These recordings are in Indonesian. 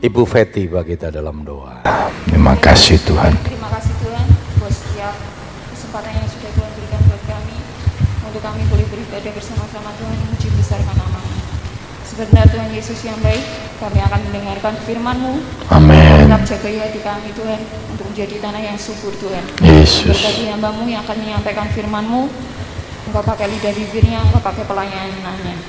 Ibu Feti bagi kita dalam doa. Terima kasih Tuhan. Terima kasih Tuhan buat setiap kesempatan yang sudah Tuhan berikan buat kami untuk kami boleh beribadah bersama-sama Tuhan memuji besarkan namamu. Sebentar Tuhan Yesus yang baik, kami akan mendengarkan firman-Mu. Amin. Tetap jagai hati kami Tuhan untuk menjadi tanah yang subur Tuhan. Yesus. Berkati hambamu yang akan menyampaikan firman-Mu, Engkau pakai lidah bibirnya, Engkau pakai pelayanannya.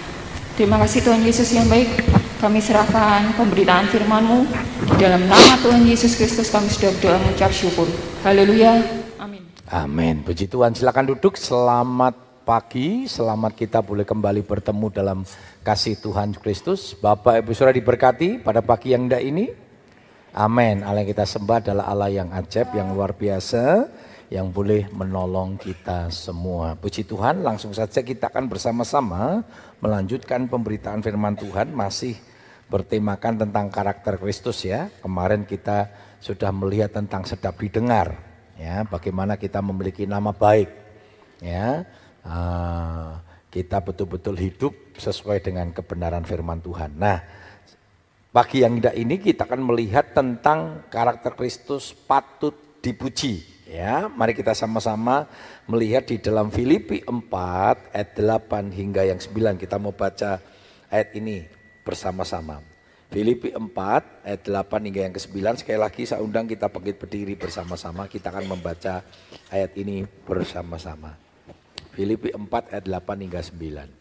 Terima kasih Tuhan Yesus yang baik. Kami serahkan pemberitaan firman-Mu. Di dalam nama Tuhan Yesus Kristus kami sudah berdoa mengucap syukur. Haleluya. Amin. Amin. Puji Tuhan. Silakan duduk. Selamat pagi. Selamat kita boleh kembali bertemu dalam kasih Tuhan Kristus. Bapak Ibu Saudara diberkati pada pagi yang indah ini. Amin. Allah yang kita sembah adalah Allah yang ajaib, yang luar biasa, yang boleh menolong kita semua. Puji Tuhan, langsung saja kita akan bersama-sama melanjutkan pemberitaan firman Tuhan masih bertemakan tentang karakter Kristus ya. Kemarin kita sudah melihat tentang sedap didengar ya, bagaimana kita memiliki nama baik ya. Ah, kita betul-betul hidup sesuai dengan kebenaran firman Tuhan. Nah, pagi yang indah ini kita akan melihat tentang karakter Kristus patut dipuji. Ya, mari kita sama-sama melihat di dalam Filipi 4 ayat 8 hingga yang 9. Kita mau baca ayat ini bersama-sama. Filipi 4 ayat 8 hingga yang ke-9. Sekali lagi saya undang kita bangkit berdiri bersama-sama. Kita akan membaca ayat ini bersama-sama. Filipi 4 ayat 8 hingga 9.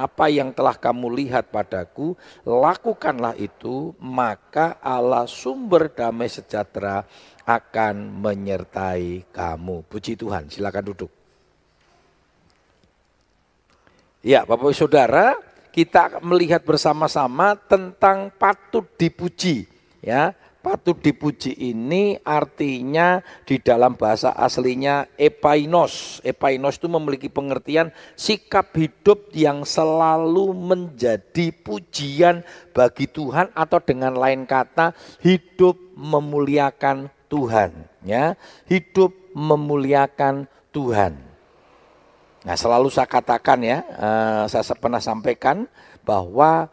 apa yang telah kamu lihat padaku, lakukanlah itu, maka Allah sumber damai sejahtera akan menyertai kamu. Puji Tuhan, silakan duduk. Ya, Bapak Saudara, kita melihat bersama-sama tentang patut dipuji, ya. Patut dipuji ini artinya di dalam bahasa aslinya epainos. Epainos itu memiliki pengertian sikap hidup yang selalu menjadi pujian bagi Tuhan atau dengan lain kata hidup memuliakan Tuhan, ya. Hidup memuliakan Tuhan. Nah, selalu saya katakan ya, eh, saya pernah sampaikan bahwa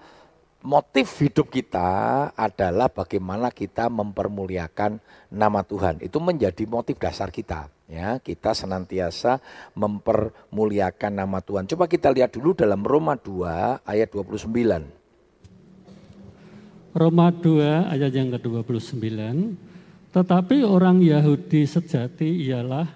motif hidup kita adalah bagaimana kita mempermuliakan nama Tuhan. Itu menjadi motif dasar kita. Ya, kita senantiasa mempermuliakan nama Tuhan. Coba kita lihat dulu dalam Roma 2 ayat 29. Roma 2 ayat yang ke-29. Tetapi orang Yahudi sejati ialah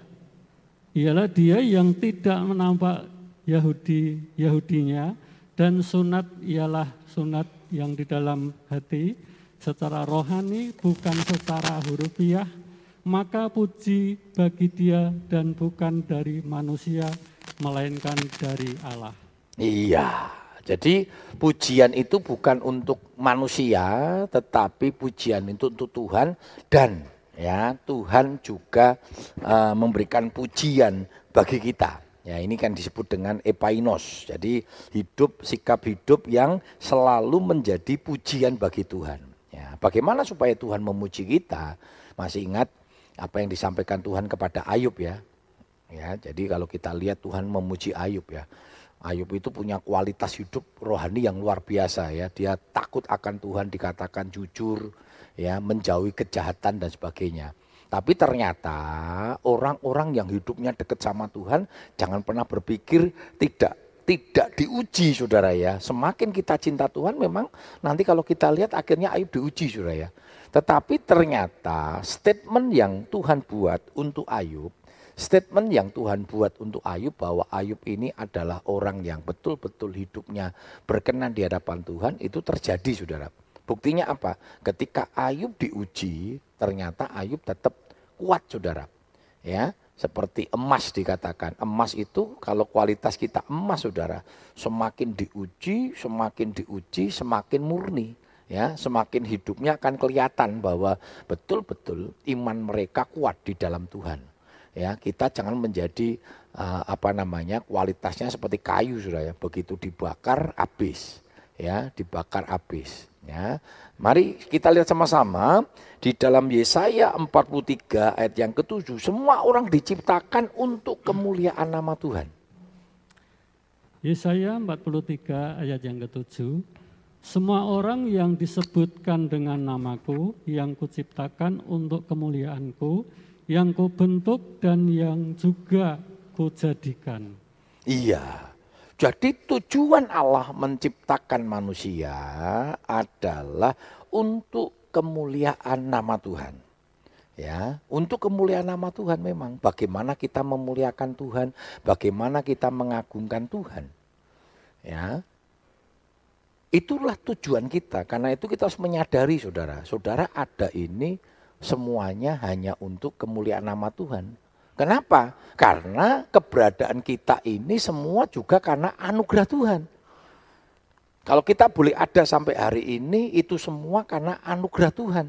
ialah dia yang tidak menampak Yahudi Yahudinya dan sunat ialah sunat yang di dalam hati secara rohani bukan secara hurufiah maka puji bagi dia dan bukan dari manusia melainkan dari Allah. Iya, jadi pujian itu bukan untuk manusia tetapi pujian itu untuk Tuhan dan ya Tuhan juga uh, memberikan pujian bagi kita. Ya ini kan disebut dengan epainos. Jadi hidup sikap hidup yang selalu menjadi pujian bagi Tuhan. Ya, bagaimana supaya Tuhan memuji kita? Masih ingat apa yang disampaikan Tuhan kepada Ayub ya? Ya, jadi kalau kita lihat Tuhan memuji Ayub ya. Ayub itu punya kualitas hidup rohani yang luar biasa ya. Dia takut akan Tuhan dikatakan jujur, ya, menjauhi kejahatan dan sebagainya. Tapi ternyata orang-orang yang hidupnya dekat sama Tuhan jangan pernah berpikir tidak tidak diuji saudara ya. Semakin kita cinta Tuhan memang nanti kalau kita lihat akhirnya Ayub diuji saudara ya. Tetapi ternyata statement yang Tuhan buat untuk Ayub, statement yang Tuhan buat untuk Ayub bahwa Ayub ini adalah orang yang betul-betul hidupnya berkenan di hadapan Tuhan itu terjadi saudara. Buktinya apa? Ketika Ayub diuji, ternyata Ayub tetap kuat saudara. Ya, seperti emas dikatakan. Emas itu kalau kualitas kita emas saudara, semakin diuji, semakin diuji, semakin murni. ya semakin hidupnya akan kelihatan bahwa betul-betul iman mereka kuat di dalam Tuhan. Ya, kita jangan menjadi uh, apa namanya kualitasnya seperti kayu sudah ya, begitu dibakar habis, ya dibakar habis. Ya, mari kita lihat sama-sama di dalam Yesaya 43 ayat yang ketujuh, semua orang diciptakan untuk kemuliaan nama Tuhan. Yesaya 43 ayat yang ketujuh, semua orang yang disebutkan dengan namaku, yang kuciptakan untuk kemuliaanku, yang kubentuk dan yang juga kujadikan. Iya, jadi tujuan Allah menciptakan manusia adalah untuk kemuliaan nama Tuhan. Ya, untuk kemuliaan nama Tuhan memang bagaimana kita memuliakan Tuhan, bagaimana kita mengagungkan Tuhan. Ya, Itulah tujuan kita. Karena itu kita harus menyadari saudara. Saudara ada ini semuanya hanya untuk kemuliaan nama Tuhan. Kenapa? Karena keberadaan kita ini semua juga karena anugerah Tuhan. Kalau kita boleh ada sampai hari ini itu semua karena anugerah Tuhan.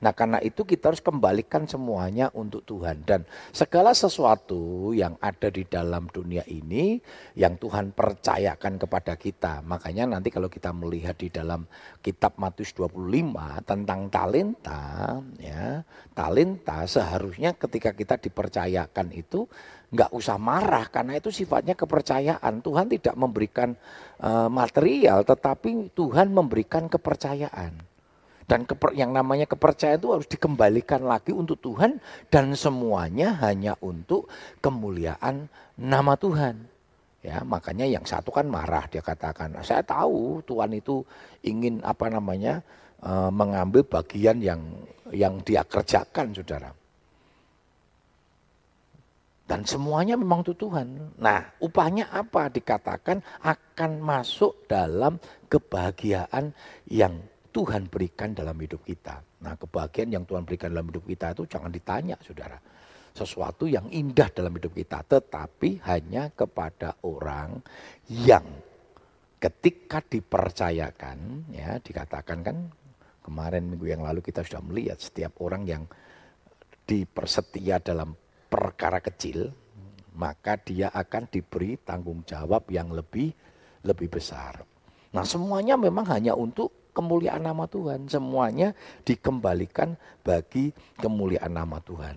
Nah karena itu kita harus kembalikan semuanya untuk Tuhan. Dan segala sesuatu yang ada di dalam dunia ini yang Tuhan percayakan kepada kita. Makanya nanti kalau kita melihat di dalam kitab Matius 25 tentang talenta. ya Talenta seharusnya ketika kita dipercayakan itu nggak usah marah karena itu sifatnya kepercayaan. Tuhan tidak memberikan uh, material tetapi Tuhan memberikan kepercayaan. Dan keper, yang namanya kepercayaan itu harus dikembalikan lagi untuk Tuhan dan semuanya hanya untuk kemuliaan nama Tuhan. Ya, makanya yang satu kan marah dia katakan, saya tahu Tuhan itu ingin apa namanya e, mengambil bagian yang yang dia kerjakan, saudara. Dan semuanya memang untuk Tuhan. Nah, upahnya apa? Dikatakan akan masuk dalam kebahagiaan yang Tuhan berikan dalam hidup kita. Nah kebahagiaan yang Tuhan berikan dalam hidup kita itu jangan ditanya saudara. Sesuatu yang indah dalam hidup kita. Tetapi hanya kepada orang yang ketika dipercayakan. ya Dikatakan kan kemarin minggu yang lalu kita sudah melihat setiap orang yang dipersetia dalam perkara kecil. Maka dia akan diberi tanggung jawab yang lebih lebih besar. Nah semuanya memang hanya untuk kemuliaan nama Tuhan. Semuanya dikembalikan bagi kemuliaan nama Tuhan.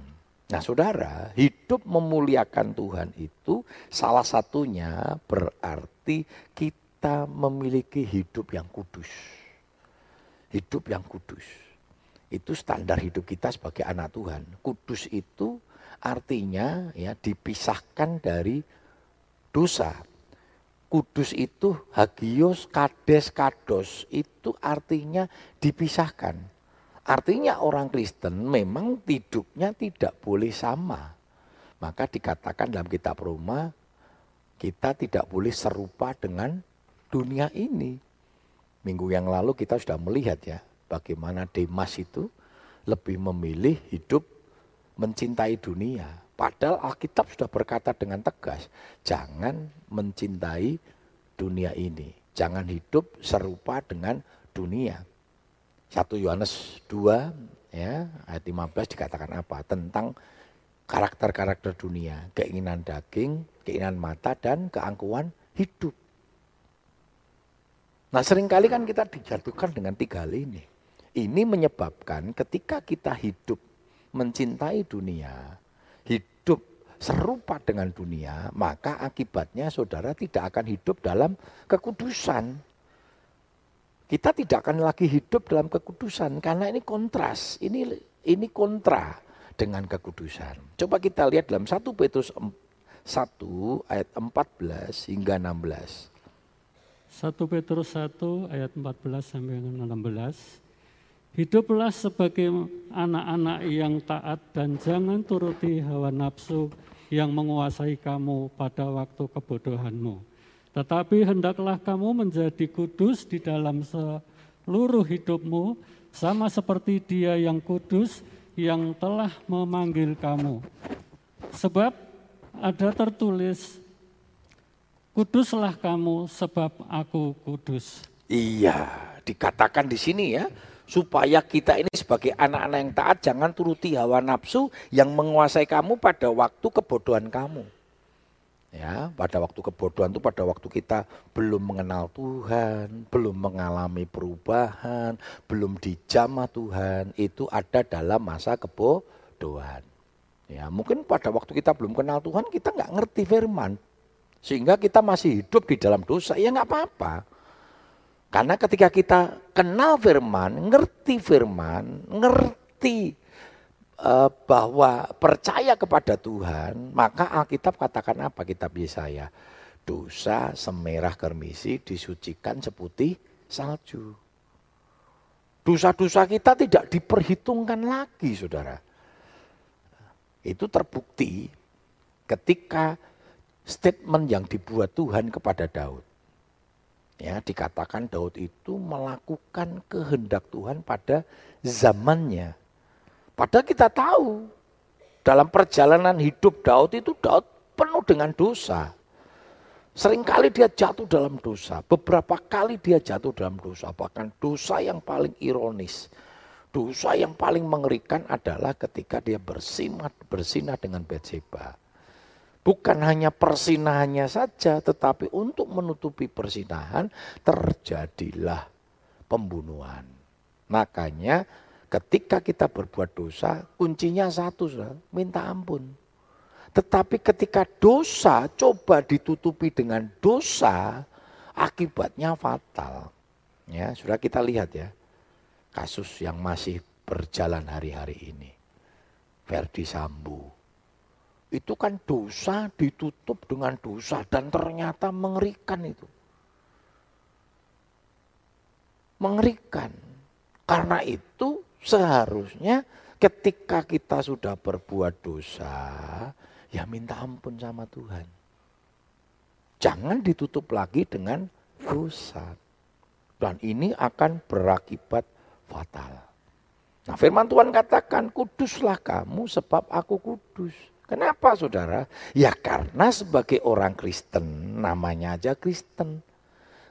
Nah saudara, hidup memuliakan Tuhan itu salah satunya berarti kita memiliki hidup yang kudus. Hidup yang kudus. Itu standar hidup kita sebagai anak Tuhan. Kudus itu artinya ya dipisahkan dari dosa kudus itu hagios, kades, kados itu artinya dipisahkan. Artinya orang Kristen memang hidupnya tidak boleh sama. Maka dikatakan dalam kitab Roma, kita tidak boleh serupa dengan dunia ini. Minggu yang lalu kita sudah melihat ya, bagaimana Demas itu lebih memilih hidup mencintai dunia Padahal Alkitab sudah berkata dengan tegas, jangan mencintai dunia ini. Jangan hidup serupa dengan dunia. 1 Yohanes 2 ya, ayat 15 dikatakan apa? Tentang karakter-karakter dunia, keinginan daging, keinginan mata dan keangkuhan hidup. Nah sering kali kan kita dijatuhkan dengan tiga hal ini. Ini menyebabkan ketika kita hidup mencintai dunia, serupa dengan dunia, maka akibatnya saudara tidak akan hidup dalam kekudusan. Kita tidak akan lagi hidup dalam kekudusan karena ini kontras, ini ini kontra dengan kekudusan. Coba kita lihat dalam 1 Petrus 1 ayat 14 hingga 16. 1 Petrus 1 ayat 14 sampai 16. Hiduplah sebagai anak-anak yang taat dan jangan turuti hawa nafsu yang menguasai kamu pada waktu kebodohanmu. Tetapi hendaklah kamu menjadi kudus di dalam seluruh hidupmu, sama seperti dia yang kudus yang telah memanggil kamu. Sebab ada tertulis, kuduslah kamu sebab aku kudus. Iya, dikatakan di sini ya, supaya kita ini sebagai anak-anak yang taat jangan turuti hawa nafsu yang menguasai kamu pada waktu kebodohan kamu. Ya, pada waktu kebodohan itu pada waktu kita belum mengenal Tuhan, belum mengalami perubahan, belum dijamah Tuhan, itu ada dalam masa kebodohan. Ya, mungkin pada waktu kita belum kenal Tuhan, kita nggak ngerti firman. Sehingga kita masih hidup di dalam dosa, ya nggak apa-apa. Karena ketika kita kenal firman, ngerti firman, ngerti uh, bahwa percaya kepada Tuhan, maka Alkitab katakan apa kitab Yesaya? Dosa semerah kermisi disucikan seputih salju. Dosa-dosa kita tidak diperhitungkan lagi, saudara. Itu terbukti ketika statement yang dibuat Tuhan kepada Daud. Ya, dikatakan Daud itu melakukan kehendak Tuhan pada zamannya. Padahal kita tahu dalam perjalanan hidup Daud itu Daud penuh dengan dosa. Seringkali dia jatuh dalam dosa, beberapa kali dia jatuh dalam dosa, bahkan dosa yang paling ironis. Dosa yang paling mengerikan adalah ketika dia bersinah, bersinah dengan Betseba. Bukan hanya persinahannya saja, tetapi untuk menutupi persinahan terjadilah pembunuhan. Makanya ketika kita berbuat dosa, kuncinya satu, minta ampun. Tetapi ketika dosa coba ditutupi dengan dosa, akibatnya fatal. Ya, sudah kita lihat ya, kasus yang masih berjalan hari-hari ini. Verdi Sambo, itu kan dosa ditutup dengan dosa dan ternyata mengerikan itu. Mengerikan. Karena itu seharusnya ketika kita sudah berbuat dosa, ya minta ampun sama Tuhan. Jangan ditutup lagi dengan dosa. Dan ini akan berakibat fatal. Nah firman Tuhan katakan, kuduslah kamu sebab aku kudus. Kenapa saudara? Ya karena sebagai orang Kristen, namanya aja Kristen.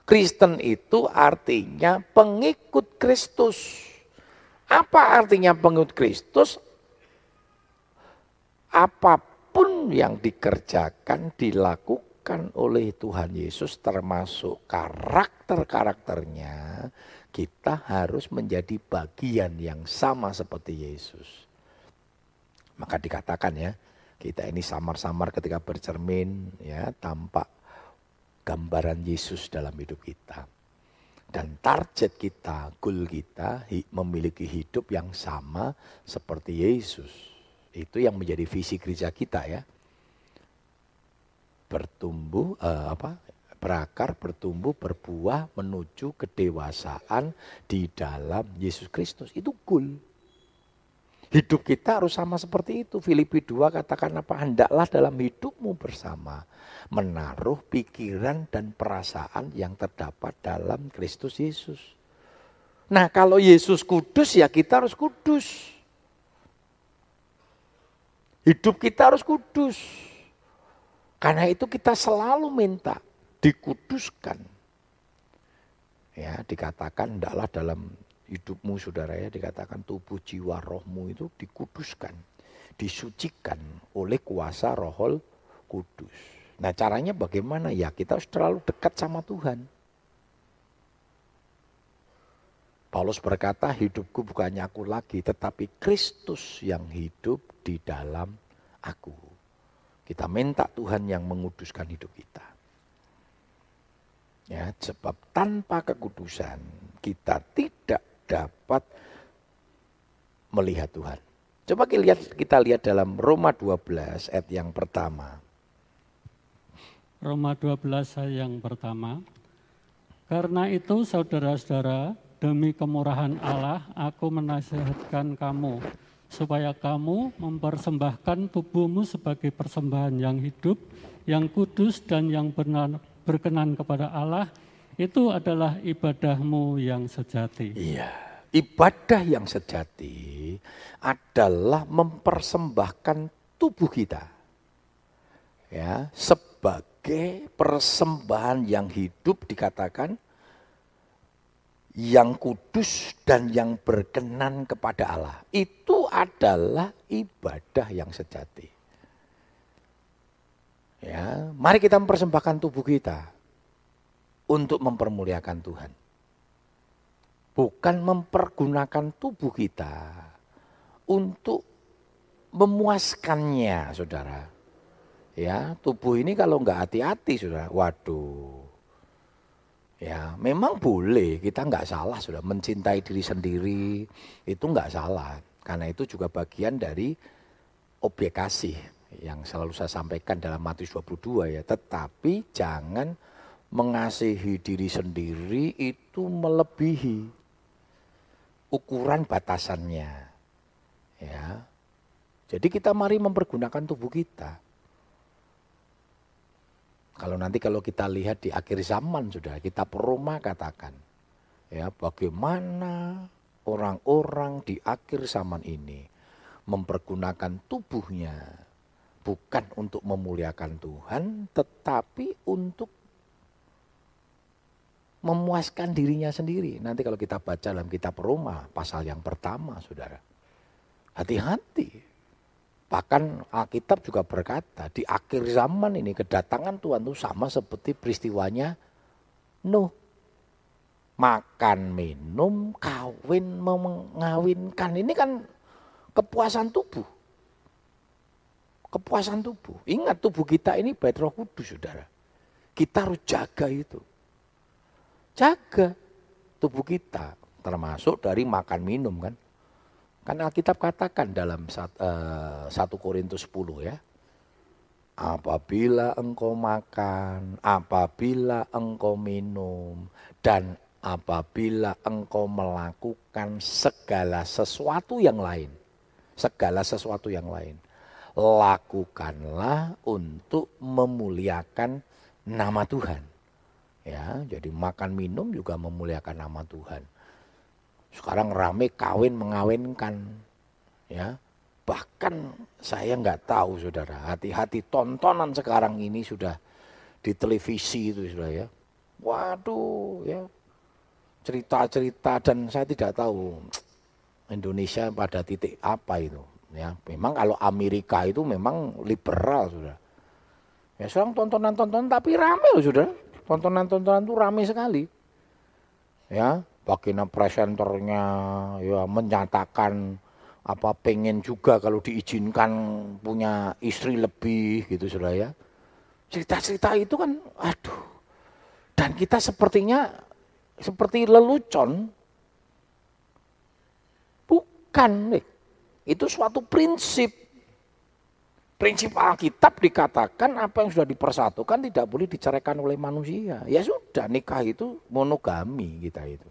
Kristen itu artinya pengikut Kristus. Apa artinya pengikut Kristus? Apa pun yang dikerjakan, dilakukan oleh Tuhan Yesus termasuk karakter-karakternya, kita harus menjadi bagian yang sama seperti Yesus. Maka dikatakan ya, kita ini samar-samar ketika bercermin ya tampak gambaran Yesus dalam hidup kita. Dan target kita, goal kita memiliki hidup yang sama seperti Yesus. Itu yang menjadi visi gereja kita ya. Bertumbuh uh, apa? berakar, bertumbuh, berbuah menuju kedewasaan di dalam Yesus Kristus. Itu goal. Hidup kita harus sama seperti itu. Filipi 2 katakan apa? Hendaklah dalam hidupmu bersama. Menaruh pikiran dan perasaan yang terdapat dalam Kristus Yesus. Nah kalau Yesus kudus ya kita harus kudus. Hidup kita harus kudus. Karena itu kita selalu minta dikuduskan. Ya, dikatakan hendaklah dalam hidupmu saudara ya dikatakan tubuh jiwa rohmu itu dikuduskan, disucikan oleh kuasa rohol kudus. Nah caranya bagaimana? Ya kita harus terlalu dekat sama Tuhan. Paulus berkata hidupku bukannya aku lagi tetapi Kristus yang hidup di dalam aku. Kita minta Tuhan yang menguduskan hidup kita. Ya, sebab tanpa kekudusan kita tidak dapat melihat Tuhan. Coba kita lihat, kita lihat dalam Roma 12 ayat yang pertama. Roma 12 ayat yang pertama. Karena itu saudara-saudara, demi kemurahan Allah, aku menasihatkan kamu supaya kamu mempersembahkan tubuhmu sebagai persembahan yang hidup, yang kudus dan yang berkenan kepada Allah, itu adalah ibadahmu yang sejati. Iya, ibadah yang sejati adalah mempersembahkan tubuh kita ya sebagai persembahan yang hidup dikatakan yang kudus dan yang berkenan kepada Allah. Itu adalah ibadah yang sejati. Ya, mari kita mempersembahkan tubuh kita untuk mempermuliakan Tuhan. Bukan mempergunakan tubuh kita untuk memuaskannya, saudara. Ya, tubuh ini kalau nggak hati-hati, saudara, waduh, Ya, memang boleh, kita nggak salah sudah mencintai diri sendiri, itu nggak salah. Karena itu juga bagian dari objek kasih yang selalu saya sampaikan dalam Matius 22 ya. Tetapi jangan mengasihi diri sendiri itu melebihi ukuran batasannya. Ya. Jadi kita mari mempergunakan tubuh kita. Kalau nanti kalau kita lihat di akhir zaman sudah kita perumah katakan ya bagaimana orang-orang di akhir zaman ini mempergunakan tubuhnya bukan untuk memuliakan Tuhan tetapi untuk memuaskan dirinya sendiri. Nanti kalau kita baca dalam kitab Roma pasal yang pertama Saudara. Hati-hati Bahkan Alkitab juga berkata di akhir zaman ini kedatangan Tuhan itu sama seperti peristiwanya Nuh. Makan, minum, kawin, mengawinkan. Ini kan kepuasan tubuh. Kepuasan tubuh. Ingat tubuh kita ini bait roh kudus saudara. Kita harus jaga itu. Jaga tubuh kita. Termasuk dari makan minum kan. Karena Alkitab katakan dalam uh, 1 Korintus 10 ya. Apabila engkau makan, apabila engkau minum, dan apabila engkau melakukan segala sesuatu yang lain. Segala sesuatu yang lain. Lakukanlah untuk memuliakan nama Tuhan. Ya, jadi makan minum juga memuliakan nama Tuhan sekarang rame kawin mengawinkan. Ya. Bahkan saya nggak tahu saudara, hati-hati tontonan sekarang ini sudah di televisi itu sudah ya. Waduh ya, cerita-cerita dan saya tidak tahu Indonesia pada titik apa itu. Ya, memang kalau Amerika itu memang liberal sudah. Ya sekarang tontonan-tontonan tapi rame loh sudah. Tontonan-tontonan itu rame sekali. Ya, bagian presenternya ya menyatakan apa pengen juga kalau diizinkan punya istri lebih gitu sudah ya. Cerita-cerita itu kan aduh. Dan kita sepertinya seperti lelucon. Bukan nih. Itu suatu prinsip. Prinsip Alkitab dikatakan apa yang sudah dipersatukan tidak boleh diceraikan oleh manusia. Ya sudah nikah itu monogami kita itu.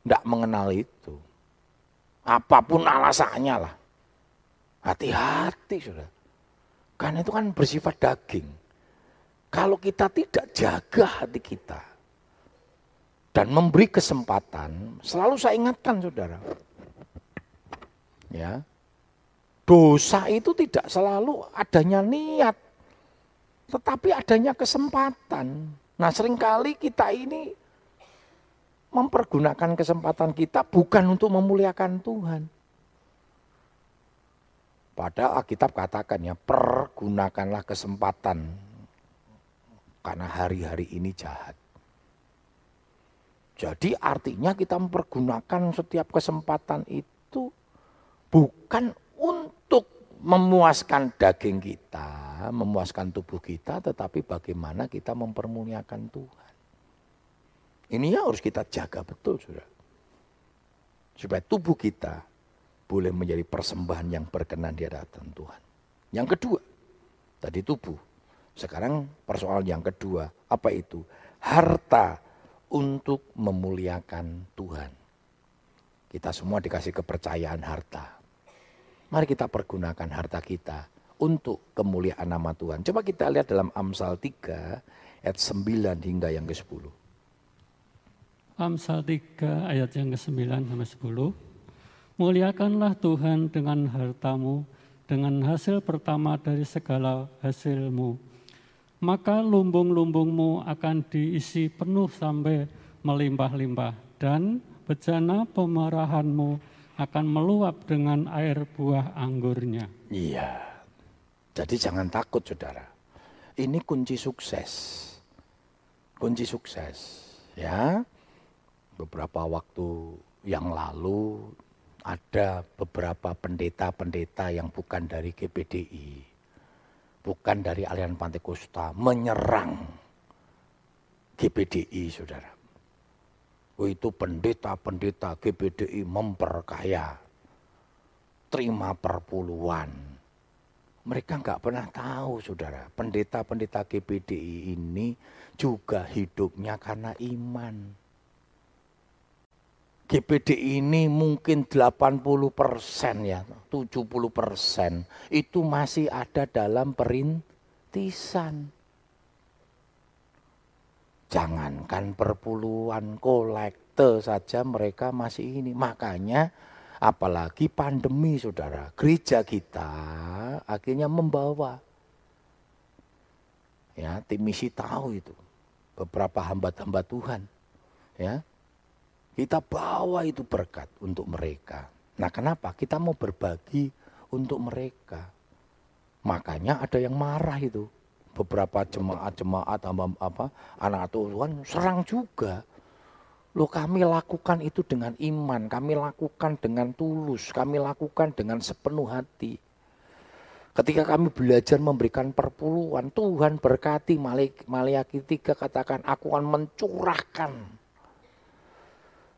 Tidak mengenal itu. Apa pun alasannya lah. Hati-hati sudah. Karena itu kan bersifat daging. Kalau kita tidak jaga hati kita. Dan memberi kesempatan, selalu saya ingatkan saudara. Ya, dosa itu tidak selalu adanya niat, tetapi adanya kesempatan. Nah sering kali kita ini mempergunakan kesempatan kita bukan untuk memuliakan Tuhan. Padahal Alkitab katakan ya, pergunakanlah kesempatan karena hari-hari ini jahat. Jadi artinya kita mempergunakan setiap kesempatan itu bukan untuk memuaskan daging kita, memuaskan tubuh kita, tetapi bagaimana kita mempermuliakan Tuhan. Ini yang harus kita jaga betul, saudara. Supaya tubuh kita boleh menjadi persembahan yang berkenan di hadapan Tuhan. Yang kedua, tadi tubuh. Sekarang persoalan yang kedua, apa itu? Harta untuk memuliakan Tuhan. Kita semua dikasih kepercayaan harta. Mari kita pergunakan harta kita untuk kemuliaan nama Tuhan. Coba kita lihat dalam Amsal 3 ayat 9 hingga yang ke-10. Amsal 3 ayat yang ke-9 sampai 10. Muliakanlah Tuhan dengan hartamu, dengan hasil pertama dari segala hasilmu. Maka lumbung-lumbungmu akan diisi penuh sampai melimpah-limpah. dan bejana pemarahanmu akan meluap dengan air buah anggurnya. Iya. Jadi jangan takut saudara. Ini kunci sukses. Kunci sukses. Ya. Beberapa waktu yang lalu ada beberapa pendeta-pendeta yang bukan dari GPDI. Bukan dari aliran Pantai Kosta menyerang GPDI saudara. Oh, itu pendeta-pendeta GPDI memperkaya. Terima perpuluhan mereka nggak pernah tahu, saudara. Pendeta-pendeta GPDI ini juga hidupnya karena iman. GPDI ini mungkin 80 persen ya, 70 persen itu masih ada dalam perintisan. Jangankan perpuluhan kolekte saja mereka masih ini. Makanya Apalagi pandemi saudara, gereja kita akhirnya membawa. Ya, tim misi tahu itu. Beberapa hamba-hamba Tuhan. Ya, kita bawa itu berkat untuk mereka. Nah kenapa? Kita mau berbagi untuk mereka. Makanya ada yang marah itu. Beberapa jemaat-jemaat apa anak Tuhan serang juga. Loh kami lakukan itu dengan iman, kami lakukan dengan tulus, kami lakukan dengan sepenuh hati. Ketika kami belajar memberikan perpuluhan, Tuhan berkati Maliaki 3 katakan, aku akan mencurahkan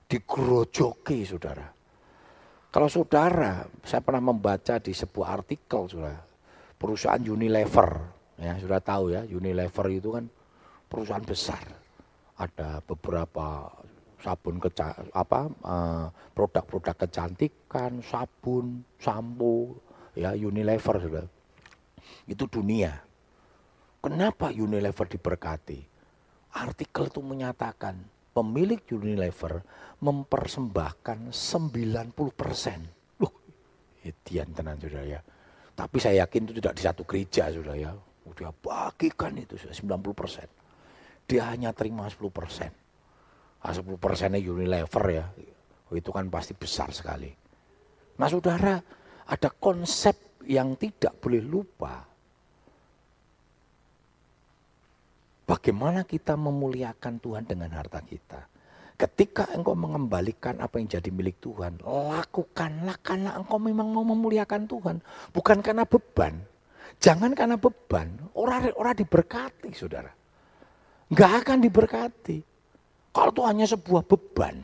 di grojoki saudara. Kalau saudara, saya pernah membaca di sebuah artikel saudara, perusahaan Unilever, ya sudah tahu ya, Unilever itu kan perusahaan besar. Ada beberapa sabun keca apa eh, produk-produk kecantikan, sabun, sampo, ya Unilever sudah. Itu dunia. Kenapa Unilever diberkati? Artikel itu menyatakan pemilik Unilever mempersembahkan 90 persen. Loh, tenan sudah ya. Tapi saya yakin itu tidak di satu gereja sudah ya. Dia bagikan itu sudah 90 persen. Dia hanya terima 10 persen. 10 ah, persennya Unilever ya, itu kan pasti besar sekali. Nah saudara, ada konsep yang tidak boleh lupa. Bagaimana kita memuliakan Tuhan dengan harta kita. Ketika engkau mengembalikan apa yang jadi milik Tuhan, lakukanlah karena engkau memang mau memuliakan Tuhan. Bukan karena beban. Jangan karena beban. Orang-orang diberkati saudara. Enggak akan diberkati. Kalau itu hanya sebuah beban.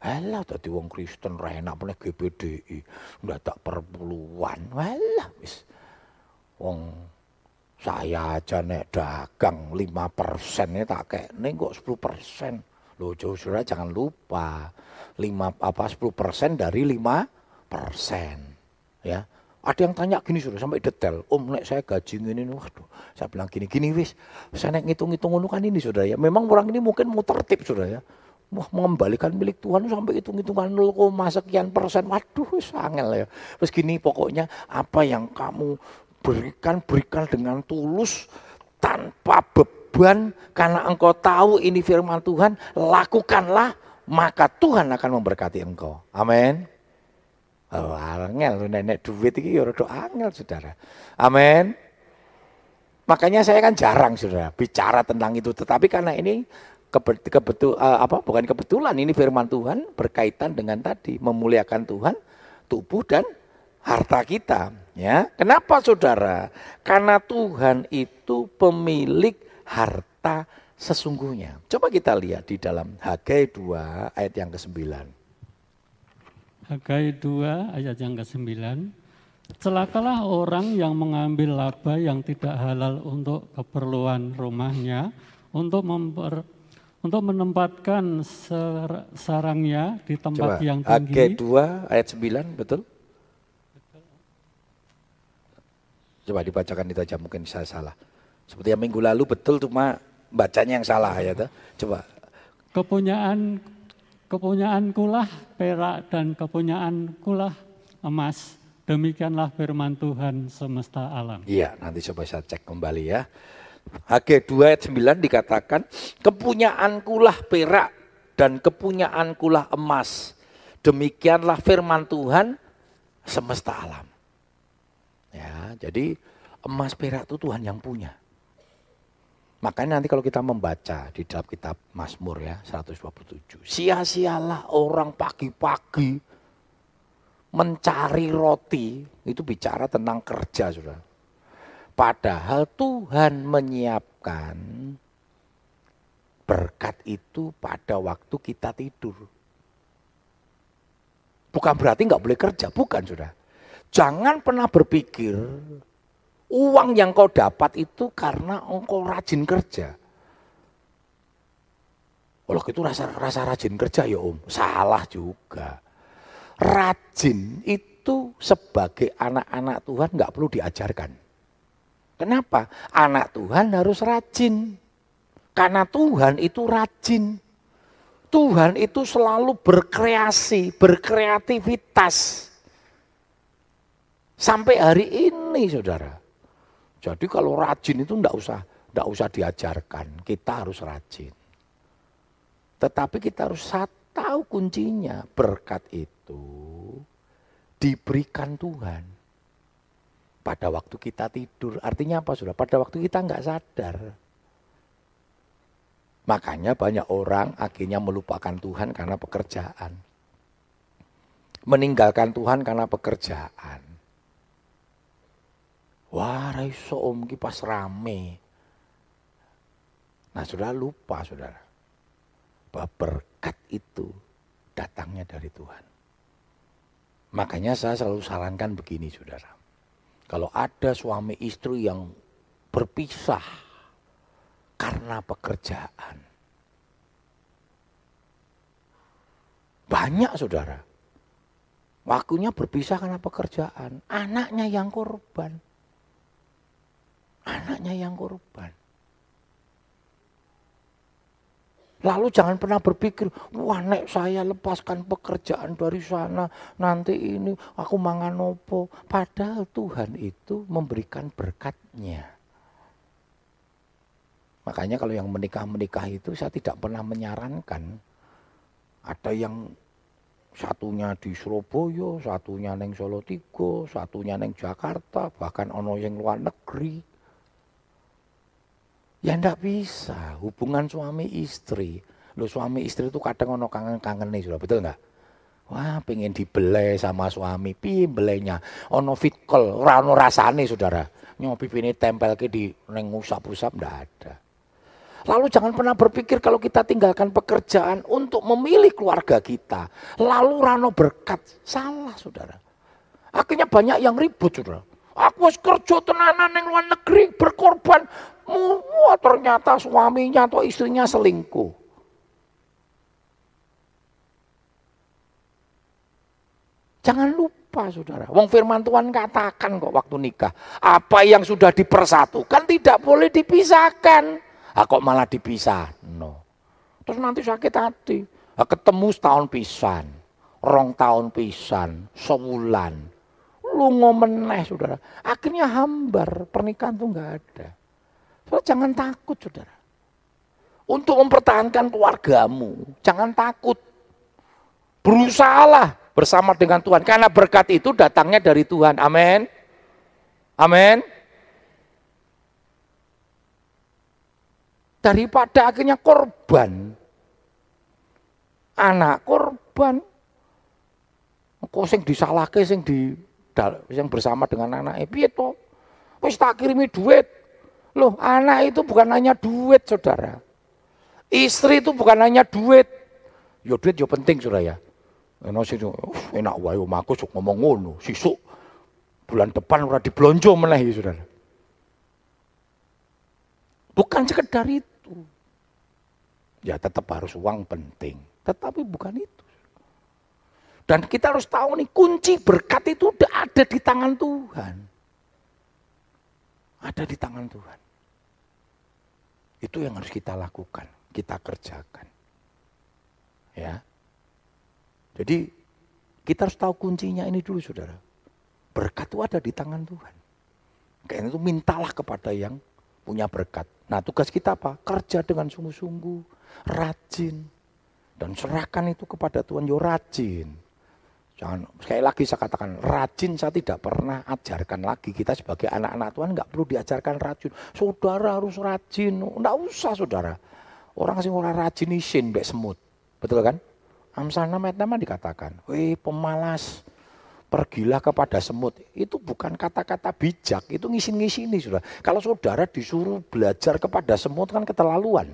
Alah tadi wong Kristen enak meneh GBDI, ndak tak perpuluhan. Alah wis. Wong saya aja nek dagang 5 persen tak kekne kok 10 persen. Loh jauh saudara jangan lupa 5 apa 10 persen dari 5 persen. Ya, ada yang tanya gini sudah sampai detail. Om, nek saya gaji ini, waduh, saya bilang gini, gini wis. Saya nek ngitung-ngitung kan ini sudah ya. Memang orang ini mungkin mau tertib sudah ya. Wah, mengembalikan milik Tuhan sampai hitung-hitungan 0, sekian persen. Waduh, sangel ya. Terus gini pokoknya apa yang kamu berikan, berikan dengan tulus tanpa beban karena engkau tahu ini firman Tuhan, lakukanlah maka Tuhan akan memberkati engkau. Amin. Oh, angel nenek duit iki ya rada angel Saudara. Amin. Makanya saya kan jarang Saudara bicara tentang itu tetapi karena ini kebetul uh, apa bukan kebetulan ini firman Tuhan berkaitan dengan tadi memuliakan Tuhan, tubuh dan harta kita, ya. Kenapa Saudara? Karena Tuhan itu pemilik harta sesungguhnya. Coba kita lihat di dalam Hagai 2 ayat yang ke-9. Hagai 2 ayat yang ke-9. Celakalah orang yang mengambil laba yang tidak halal untuk keperluan rumahnya, untuk memper, untuk menempatkan sarangnya di tempat Coba, yang tinggi. Hagai 2 ayat 9, betul? Coba dibacakan itu aja, mungkin saya salah. Seperti yang minggu lalu betul, cuma bacanya yang salah ya. Coba. Kepunyaan Kepunyaankulah perak dan kepunyaankulah emas. Demikianlah firman Tuhan semesta alam. Iya, nanti coba saya cek kembali ya. HG 2 ayat 9 dikatakan, kepunyaankulah perak dan kepunyaankulah emas. Demikianlah firman Tuhan semesta alam. Ya, jadi emas perak itu Tuhan yang punya. Makanya nanti kalau kita membaca di dalam kitab Mazmur ya 127. Sia-sialah orang pagi-pagi mencari roti. Itu bicara tentang kerja sudah. Padahal Tuhan menyiapkan berkat itu pada waktu kita tidur. Bukan berarti nggak boleh kerja, bukan sudah. Jangan pernah berpikir Uang yang kau dapat itu karena engkau rajin kerja. Kalau itu rasa, rasa rajin kerja ya om, salah juga. Rajin itu sebagai anak-anak Tuhan nggak perlu diajarkan. Kenapa? Anak Tuhan harus rajin. Karena Tuhan itu rajin. Tuhan itu selalu berkreasi, berkreativitas. Sampai hari ini saudara. Jadi kalau rajin itu enggak usah enggak usah diajarkan, kita harus rajin. Tetapi kita harus tahu kuncinya, berkat itu diberikan Tuhan. Pada waktu kita tidur, artinya apa sudah? Pada waktu kita enggak sadar. Makanya banyak orang akhirnya melupakan Tuhan karena pekerjaan. Meninggalkan Tuhan karena pekerjaan. Wah, raiso om ki pas rame. Nah, sudah lupa saudara. Bahwa berkat itu datangnya dari Tuhan. Makanya saya selalu sarankan begini saudara. Kalau ada suami istri yang berpisah karena pekerjaan. Banyak saudara. Waktunya berpisah karena pekerjaan. Anaknya yang korban. Anaknya yang korban. Lalu jangan pernah berpikir, wah nek saya lepaskan pekerjaan dari sana, nanti ini aku mangan opo. Padahal Tuhan itu memberikan berkatnya. Makanya kalau yang menikah-menikah itu saya tidak pernah menyarankan. Ada yang satunya di Surabaya, satunya neng Solo Tigo, satunya neng Jakarta, bahkan ono yang luar negeri. Ya ndak bisa, hubungan suami istri. Lo suami istri itu kadang ono kangen-kangen nih, sudah betul nggak? Wah, pengen dibelai sama suami, pi belainya. Ono fit call, ora ono rasane saudara. Nyopi ini tempel ke di neng usap-usap ndak ada. Lalu jangan pernah berpikir kalau kita tinggalkan pekerjaan untuk memilih keluarga kita. Lalu rano berkat. Salah saudara. Akhirnya banyak yang ribut saudara. Aku harus kerja tenanan yang luar negeri berkorban. Wah ternyata suaminya atau istrinya selingkuh. Jangan lupa saudara. Wong firman Tuhan katakan kok waktu nikah. Apa yang sudah dipersatukan tidak boleh dipisahkan. Ah, kok malah dipisah? No. Terus nanti sakit hati. Ah, ketemu setahun pisan. Rong tahun pisan. Sebulan. Lu ngomeneh saudara. Akhirnya hambar. Pernikahan tuh nggak ada. So, jangan takut saudara. Untuk mempertahankan keluargamu, jangan takut. Berusahalah bersama dengan Tuhan. Karena berkat itu datangnya dari Tuhan. Amin. Amin. Daripada akhirnya korban. Anak korban. Kok sing disalahke sing di yang bersama dengan anak to? Wis tak kirimi duit. Loh anak itu bukan hanya duit saudara. Istri itu bukan hanya duit. Ya duit ya penting saudara ya. Enak sih, enak wae omahku sok ngomong ngono, sisuk bulan depan ora diblonjo meneh ya saudara. Bukan sekedar itu. Ya tetap harus uang penting, tetapi bukan itu. Dan kita harus tahu nih kunci berkat itu udah ada di tangan Tuhan. Ada di tangan Tuhan. Itu yang harus kita lakukan, kita kerjakan. Ya. Jadi kita harus tahu kuncinya ini dulu saudara. Berkat itu ada di tangan Tuhan. Karena itu mintalah kepada yang punya berkat. Nah tugas kita apa? Kerja dengan sungguh-sungguh, rajin. Dan serahkan itu kepada Tuhan, yo rajin. Jangan sekali lagi saya katakan rajin saya tidak pernah ajarkan lagi kita sebagai anak-anak Tuhan nggak perlu diajarkan rajin. Saudara harus rajin, nggak usah saudara. Orang sih orang rajin isin mbek semut, betul kan? Amsal 6 ayat 6 dikatakan, weh pemalas, pergilah kepada semut. Itu bukan kata-kata bijak, itu ngisin-ngisini sudah. Kalau saudara disuruh belajar kepada semut kan keterlaluan.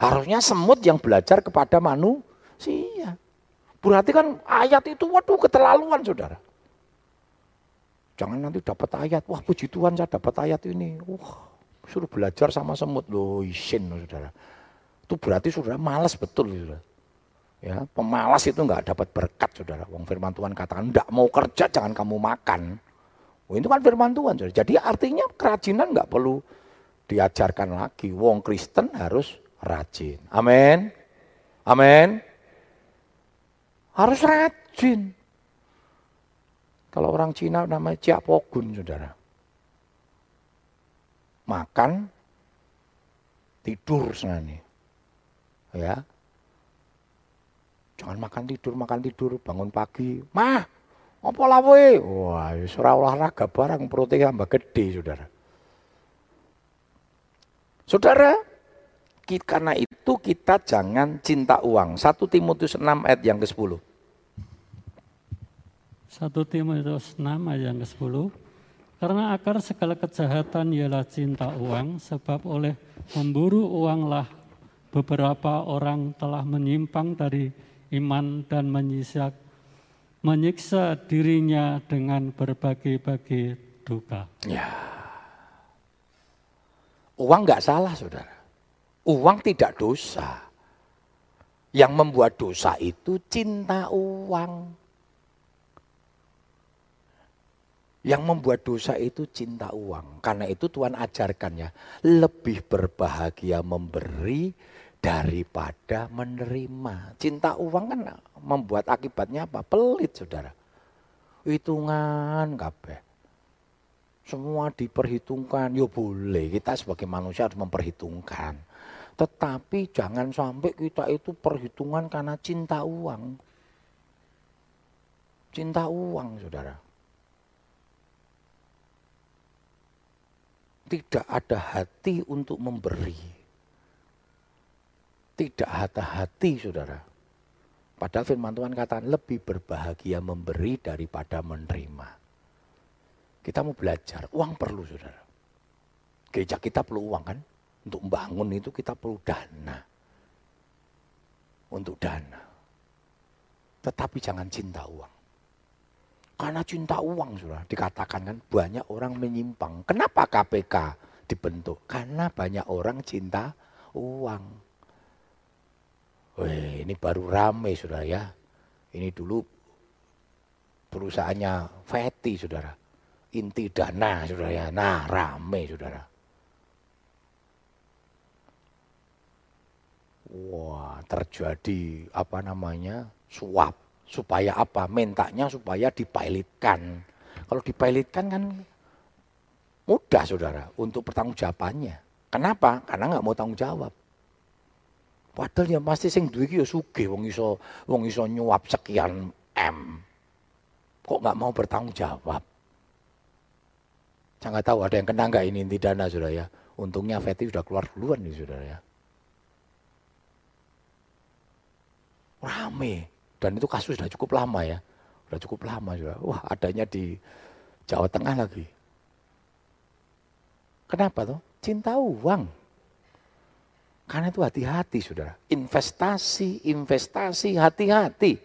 Harusnya semut yang belajar kepada manusia. Berarti kan ayat itu waduh keterlaluan saudara. Jangan nanti dapat ayat, wah puji Tuhan saya dapat ayat ini. Wah suruh belajar sama semut loh isin saudara. Itu berarti saudara malas betul saudara. Ya, pemalas itu nggak dapat berkat saudara. Wong firman Tuhan katakan enggak mau kerja jangan kamu makan. Oh, itu kan firman Tuhan saudara. Jadi artinya kerajinan nggak perlu diajarkan lagi. Wong Kristen harus rajin. Amin. Amin. Harus rajin. Kalau orang Cina namanya Cia Pogun, saudara. Makan, tidur senani. Ya. Jangan makan tidur, makan tidur, bangun pagi. Mah, apa lawe? Wah, surah olahraga barang perutnya tambah gede, saudara. Saudara, karena itu kita jangan cinta uang. 1 Timotius 6 ayat yang ke-10. 1 Timotius 6 ayat yang ke-10. Karena akar segala kejahatan ialah cinta uang, sebab oleh memburu uanglah beberapa orang telah menyimpang dari iman dan menyiksa, menyiksa dirinya dengan berbagai-bagai duka. Ya. Uang nggak salah, saudara. Uang tidak dosa. Yang membuat dosa itu cinta uang. Yang membuat dosa itu cinta uang. Karena itu Tuhan ajarkan ya, lebih berbahagia memberi daripada menerima. Cinta uang kan membuat akibatnya apa? Pelit saudara. Hitungan kabeh. Semua diperhitungkan, yo boleh. Kita sebagai manusia harus memperhitungkan. Tetapi jangan sampai kita itu perhitungan karena cinta uang. Cinta uang, saudara. Tidak ada hati untuk memberi. Tidak hati-hati, saudara. Padahal firman Tuhan katakan lebih berbahagia memberi daripada menerima. Kita mau belajar, uang perlu saudara. Gereja kita perlu uang kan? Untuk membangun itu kita perlu dana. Untuk dana. Tetapi jangan cinta uang. Karena cinta uang sudah dikatakan kan banyak orang menyimpang. Kenapa KPK dibentuk? Karena banyak orang cinta uang. Weh, ini baru rame saudara ya. Ini dulu perusahaannya Feti saudara. Inti dana saudara ya. Nah rame saudara. Wah, terjadi apa namanya? suap. Supaya apa? Mintanya supaya dipilotkan. Kalau dipilotkan kan mudah saudara untuk pertanggungjawabannya. Kenapa? Karena nggak mau tanggung jawab. Padahal ya pasti sing iki ya sugih wong iso wong iso nyuap sekian M. Kok nggak mau bertanggung jawab? Saya nggak tahu ada yang kena nggak ini inti dana saudara ya. Untungnya Feti sudah keluar duluan nih saudara ya. Rame. Dan itu kasus sudah cukup lama ya. Sudah cukup lama juga. Wah adanya di Jawa Tengah lagi. Kenapa tuh cinta uang. Karena itu hati-hati saudara. Investasi investasi hati-hati.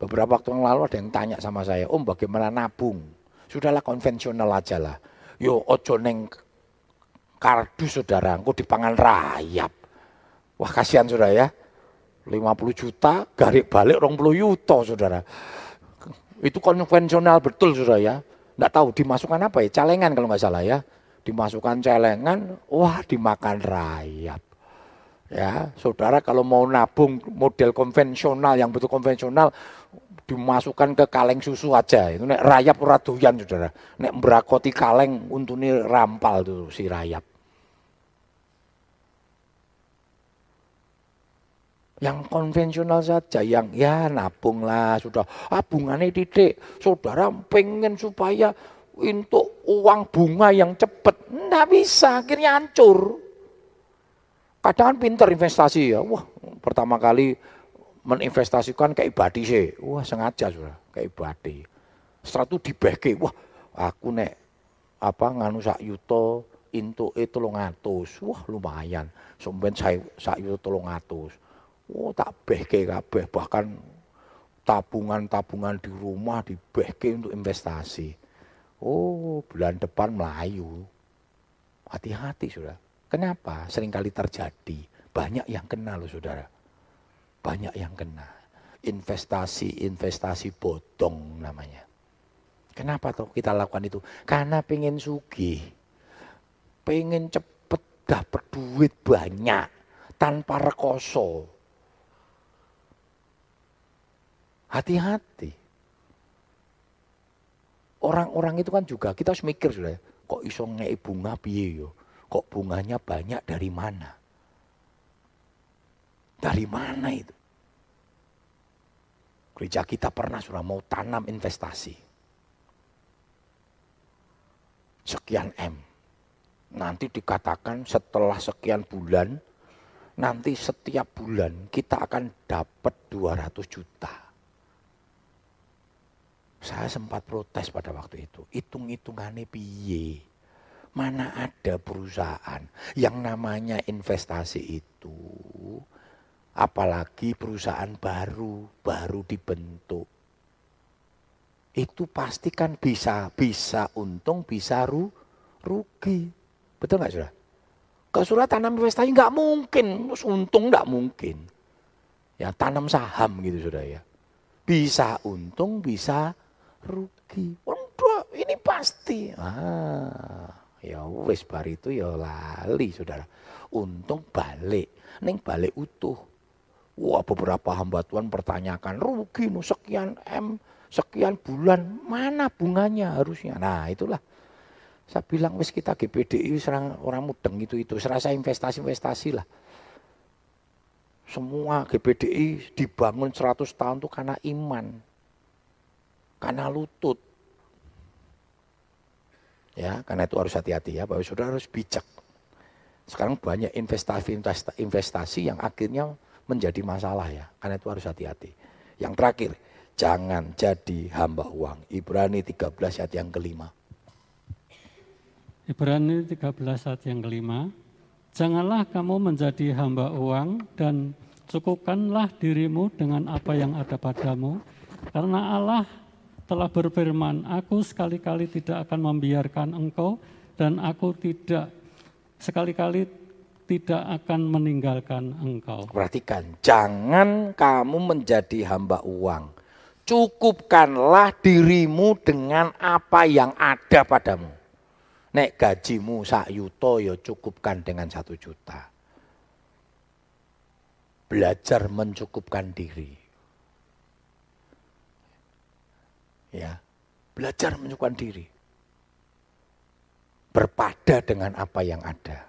Beberapa waktu yang lalu ada yang tanya sama saya om bagaimana nabung? Sudahlah konvensional aja lah. Yo ojo neng kardus saudara engkau dipangan rayap. Wah kasihan saudara ya 50 juta, garik balik 20 yuto saudara. Itu konvensional betul saudara ya. Nggak tahu dimasukkan apa ya, celengan kalau nggak salah ya. Dimasukkan celengan, wah dimakan rayap. Ya, saudara kalau mau nabung model konvensional yang betul konvensional dimasukkan ke kaleng susu aja. Itu nek rayap ora doyan saudara. Nek berakoti kaleng untune rampal tuh si rayap. Yang konvensional saja, yang ya nabung lah sudah. Ah titik, saudara pengen supaya untuk uang bunga yang cepat. Nggak bisa, akhirnya hancur. Kadang kan pinter investasi ya. Wah, pertama kali meninvestasikan ke ibadi sih. Wah, sengaja sudah ke ibadi. Setelah itu dibagi, wah aku nek apa nganu sak yuto e ngatus. Wah, lumayan. Sampeyan saya sak yuto ngatus. Oh tak beke kabeh bahkan tabungan-tabungan di rumah dibehke untuk investasi. Oh bulan depan Melayu. Hati-hati sudah. Kenapa? Seringkali terjadi. Banyak yang kena loh saudara. Banyak yang kena. Investasi-investasi bodong namanya. Kenapa toh kita lakukan itu? Karena pengen sugih. Pengen cepet dapat duit banyak. Tanpa rekoso Hati-hati. Orang-orang itu kan juga kita harus mikir sudah, kok iso ngei bunga piye yo? Kok bunganya banyak dari mana? Dari mana itu? Gereja kita pernah sudah mau tanam investasi. Sekian M. Nanti dikatakan setelah sekian bulan, nanti setiap bulan kita akan dapat 200 juta. Saya sempat protes pada waktu itu. Hitung-hitungannya piye. Mana ada perusahaan yang namanya investasi itu. Apalagi perusahaan baru, baru dibentuk. Itu pasti kan bisa, bisa untung, bisa ru, rugi. Betul nggak sudah? Kalau sudah tanam investasi nggak mungkin, untung nggak mungkin. Ya tanam saham gitu sudah ya. Bisa untung, bisa rugi. Waduh, ini pasti. Ah, ya wis bar itu ya lali saudara. Untung balik, neng balik utuh. Wah beberapa hamba Tuhan pertanyakan rugi nu sekian M, sekian bulan, mana bunganya harusnya. Nah itulah saya bilang wis kita GPDI serang orang mudeng itu itu serasa investasi-investasi lah. Semua GPDI dibangun 100 tahun itu karena iman karena lutut. Ya, karena itu harus hati-hati ya, Bapak Saudara harus bijak. Sekarang banyak investasi investasi yang akhirnya menjadi masalah ya, karena itu harus hati-hati. Yang terakhir, jangan jadi hamba uang. Ibrani 13 ayat yang kelima. Ibrani 13 ayat yang kelima. Janganlah kamu menjadi hamba uang dan cukupkanlah dirimu dengan apa yang ada padamu, karena Allah telah berfirman, aku sekali-kali tidak akan membiarkan engkau dan aku tidak sekali-kali tidak akan meninggalkan engkau. Perhatikan, jangan kamu menjadi hamba uang. Cukupkanlah dirimu dengan apa yang ada padamu. Nek gajimu sak yuto ya cukupkan dengan satu juta. Belajar mencukupkan diri. Ya. Belajar menyukai diri. Berpada dengan apa yang ada.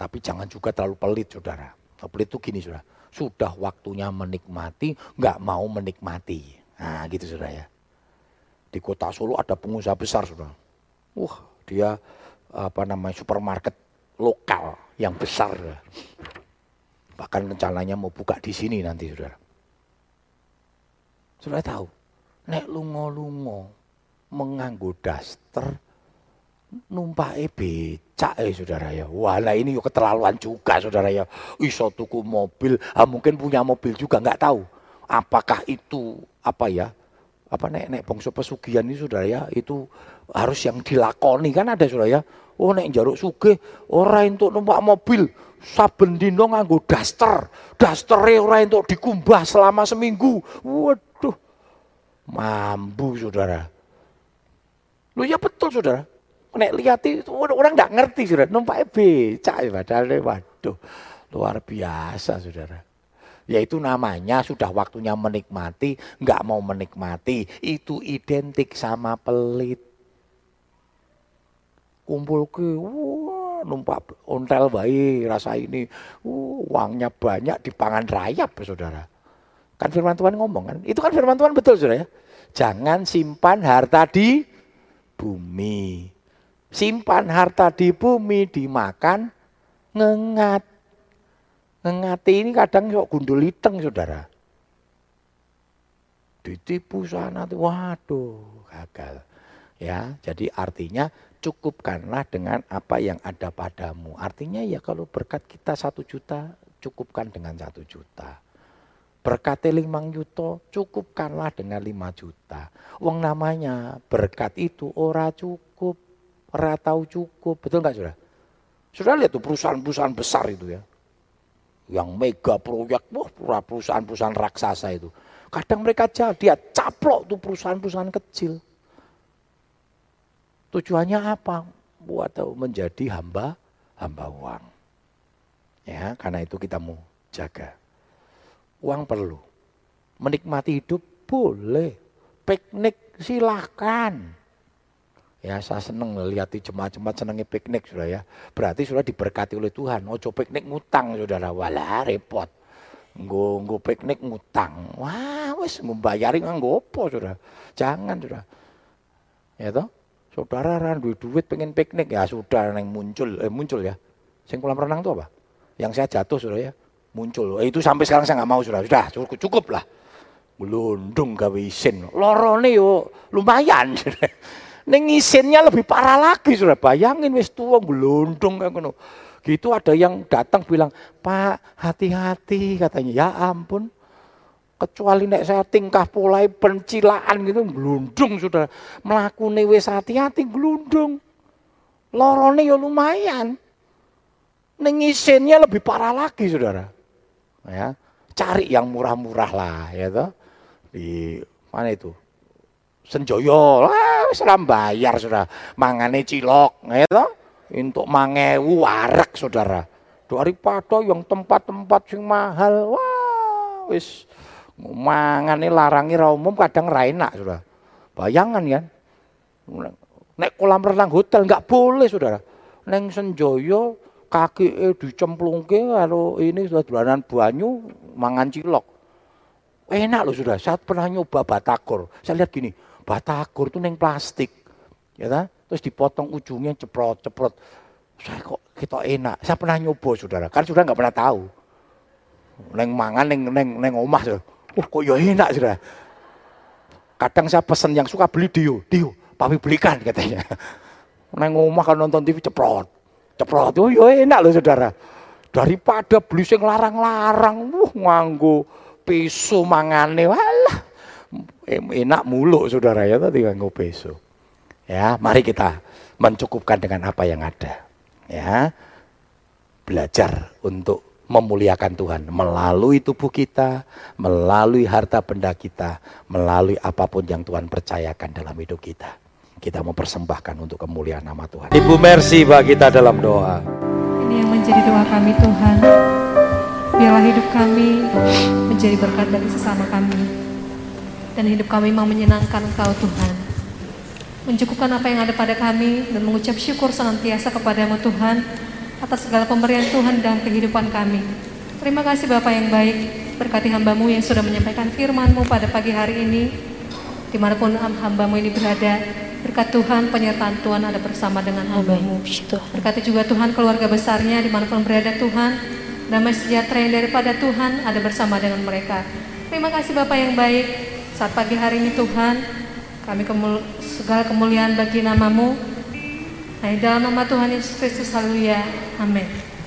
Tapi jangan juga terlalu pelit saudara. Pelit itu gini saudara. Sudah waktunya menikmati nggak mau menikmati. Nah gitu saudara ya. Di kota Solo ada pengusaha besar saudara. Wah dia apa namanya supermarket lokal yang besar. Saudara. bahkan rencananya mau buka di sini nanti saudara sudah tahu, nek lungo-lungo menganggo daster numpak becak eh saudara ya. Wah ini yuk keterlaluan juga saudara ya. Iso tuku mobil, ah, mungkin punya mobil juga nggak tahu. Apakah itu apa ya? Apa nek nek bangsa pesugihan ini saudara ya itu harus yang dilakoni kan ada saudara ya. Oh nek jaruk sugih ora entuk numpak mobil, saben dino nganggo daster. Dastere ora entuk dikumbah selama seminggu. Waduh Mampu saudara. Lu ya betul saudara. Nek lihat itu orang nggak ngerti saudara. Numpaknya becak ya padahal waduh luar biasa saudara. Yaitu namanya sudah waktunya menikmati, nggak mau menikmati. Itu identik sama pelit. Kumpul ke, wah numpak ontel bayi rasa ini, uh, uangnya banyak dipangan rayap saudara. Kan firman Tuhan ngomong kan, itu kan firman Tuhan betul saudara ya. Jangan simpan harta di bumi. Simpan harta di bumi dimakan ngengat. Ngengati ini kadang sok gundul iteng saudara. Ditipu sana tuh, waduh gagal. Ya, jadi artinya cukupkanlah dengan apa yang ada padamu. Artinya ya kalau berkat kita satu juta, cukupkan dengan satu juta. Berkat limang juta, cukupkanlah dengan lima juta. Uang namanya berkat itu ora cukup, ora tahu cukup. Betul nggak sudah? Sudah lihat tuh perusahaan-perusahaan besar itu ya. Yang mega proyek, wah perusahaan-perusahaan raksasa itu. Kadang mereka jadi, dia caplok tuh perusahaan-perusahaan kecil Tujuannya apa? Buat menjadi hamba hamba uang. Ya, karena itu kita mau jaga. Uang perlu. Menikmati hidup boleh. Piknik silahkan. Ya saya seneng lihat jemaat-jemaat senengnya piknik sudah ya. Berarti sudah diberkati oleh Tuhan. Ojo piknik ngutang saudara. Walah repot. Nggo nggo piknik ngutang. Wah wis membayari nganggo apa saudara. Jangan saudara. Ya toh? Saudara ran duit duit pengen piknik ya sudah yang muncul eh, muncul ya. Sing kolam renang itu apa? Yang saya jatuh sudah ya muncul. Eh, itu sampai sekarang saya nggak mau sudah. Sudah cukup, cukup lah. Gelundung gawe isin. Lorone yo lumayan. Neng isinnya lebih parah lagi sudah. Bayangin wis tua gelundung kan Gitu ada yang datang bilang, "Pak, hati-hati," katanya. Ya ampun. Kecuali nek saya tingkah mulai pencilaan gitu glundung sudah. Melakukan wis hati-hati glundung. Lorone ya lumayan. Ning lebih parah lagi Saudara. Ya, cari yang murah-murah lah ya toh. Di mana itu? Senjoyo lah wis bayar Saudara. Mangane cilok ya toh. Untuk mangewu warak Saudara. Daripada yang tempat-tempat sing mahal, wah wis Mangane larangi ra umum kadang ra enak, Saudara. Bayangan kan. Nek kolam renang hotel nggak boleh, Saudara. Neng Senjoyo kaki dicemplungke karo ini sudah dolanan banyu mangan cilok. Enak loh sudah. Saat pernah nyoba batakor. Saya lihat gini, batakor itu neng plastik. Ya kan? Terus dipotong ujungnya ceprot-ceprot. Saya kok kita enak. Saya pernah nyoba saudara. Kan sudah nggak pernah tahu. Neng mangan neng neng neng omah saudara. Oh kok ya enak sudah. Kadang saya pesan yang suka beli Dio, Dio, papi belikan katanya. Neng rumah kalau nonton TV ceprot, ceprot, oh ya enak loh saudara. Daripada beli sing larang-larang, wuh nganggo peso mangane, walah enak mulu saudara ya tadi nganggo peso. Ya, mari kita mencukupkan dengan apa yang ada. Ya, belajar untuk memuliakan Tuhan melalui tubuh kita, melalui harta benda kita, melalui apa pun yang Tuhan percayakan dalam hidup kita. Kita mau persembahkan untuk kemuliaan nama Tuhan. Ibu Mercy bagi kita dalam doa. Ini yang menjadi doa kami Tuhan. Biarlah hidup kami menjadi berkat bagi sesama kami. Dan hidup kami mau menyenangkan Engkau Tuhan. Mencukupkan apa yang ada pada kami dan mengucap syukur senantiasa kepadamu Tuhan atas segala pemberian Tuhan dalam kehidupan kami. Terima kasih Bapak yang baik, berkati hambamu yang sudah menyampaikan firmanmu pada pagi hari ini, di mana pun hambamu ini berada, berkat Tuhan penyertaan Tuhan ada bersama dengan hambamu. Berkati juga Tuhan keluarga besarnya di mana pun berada Tuhan, damai sejahtera yang daripada Tuhan ada bersama dengan mereka. Terima kasih Bapak yang baik, saat pagi hari ini Tuhan, kami kemul segala kemuliaan bagi namamu, Nah, dalam nama Tuhan Yesus Kristus, haleluya. Amin.